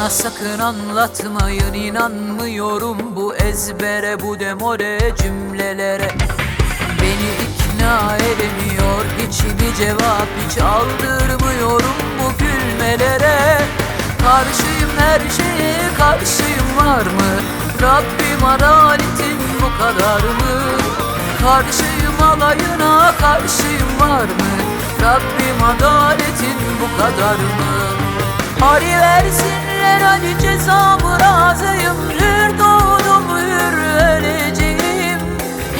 Bana sakın anlatmayın inanmıyorum bu ezbere bu demore cümlelere Beni ikna edemiyor hiçbir cevap hiç aldırmıyorum bu gülmelere Karşıyım her şeye karşıyım var mı? Rabbim adaletin bu kadar mı? Karşıyım alayına karşıyım var mı? Rabbim adaletin bu kadar mı? Hari versinler hadi cezamı razıyım Hür doğdum hür öleceğim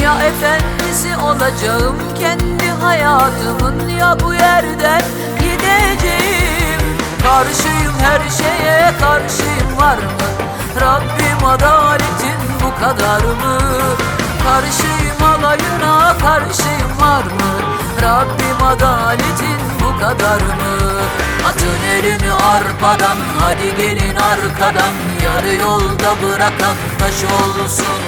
Ya efendisi olacağım kendi hayatımın Ya bu yerden gideceğim Karşıyım her şeye karşıyım var mı? Rabbim adaletin bu kadar mı? Karşıyım alayına karşıyım var mı? Rabbim adaletin bu kadar mı? Atın elini arpadan hadi gelin arkadan. Yarı yolda bırakan taş olsun.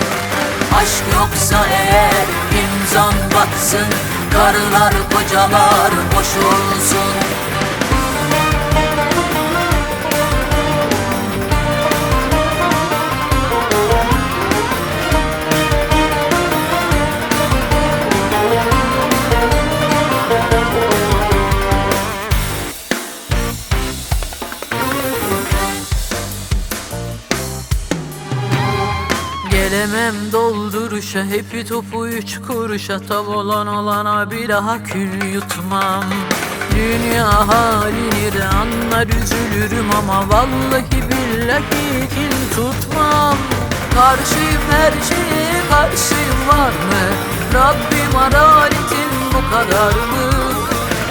Aşk yoksa eğer imzan batsın. Karılar kocalar boş olsun Gelemem dolduruşa hepi topu üç kuruşa Tav olan olana bir daha kül yutmam Dünya halini de anlar üzülürüm ama Vallahi billahi kin tutmam Karşıyım her şeye karşıyım var mı? Rabbim adaletin bu kadar mı?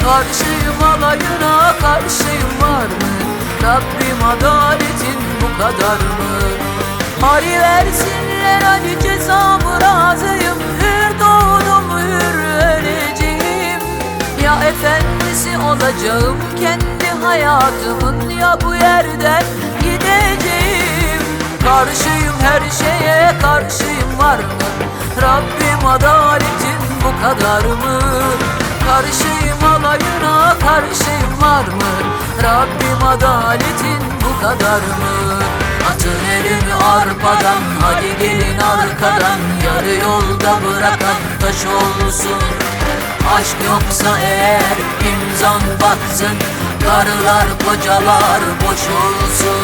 Karşıyım alayına karşıyım var mı? Rabbim adaletin bu kadar mı? Hari versinler hadi cezamı razıyım Hür doğdum hür öleceğim Ya efendisi olacağım kendi hayatımın Ya bu yerden gideceğim Karşıyım her şeye karşıyım var mı? Rabbim adaletin bu kadar mı? Karşıyım alayına karşıyım var mı? Rabbim adaletin bu kadar mı? Atın elini arpadan hadi gelin arkadan. Yarı yolda bırakan taş olsun. Aşk yoksa eğer imzan batsın. Karılar kocalar boş olsun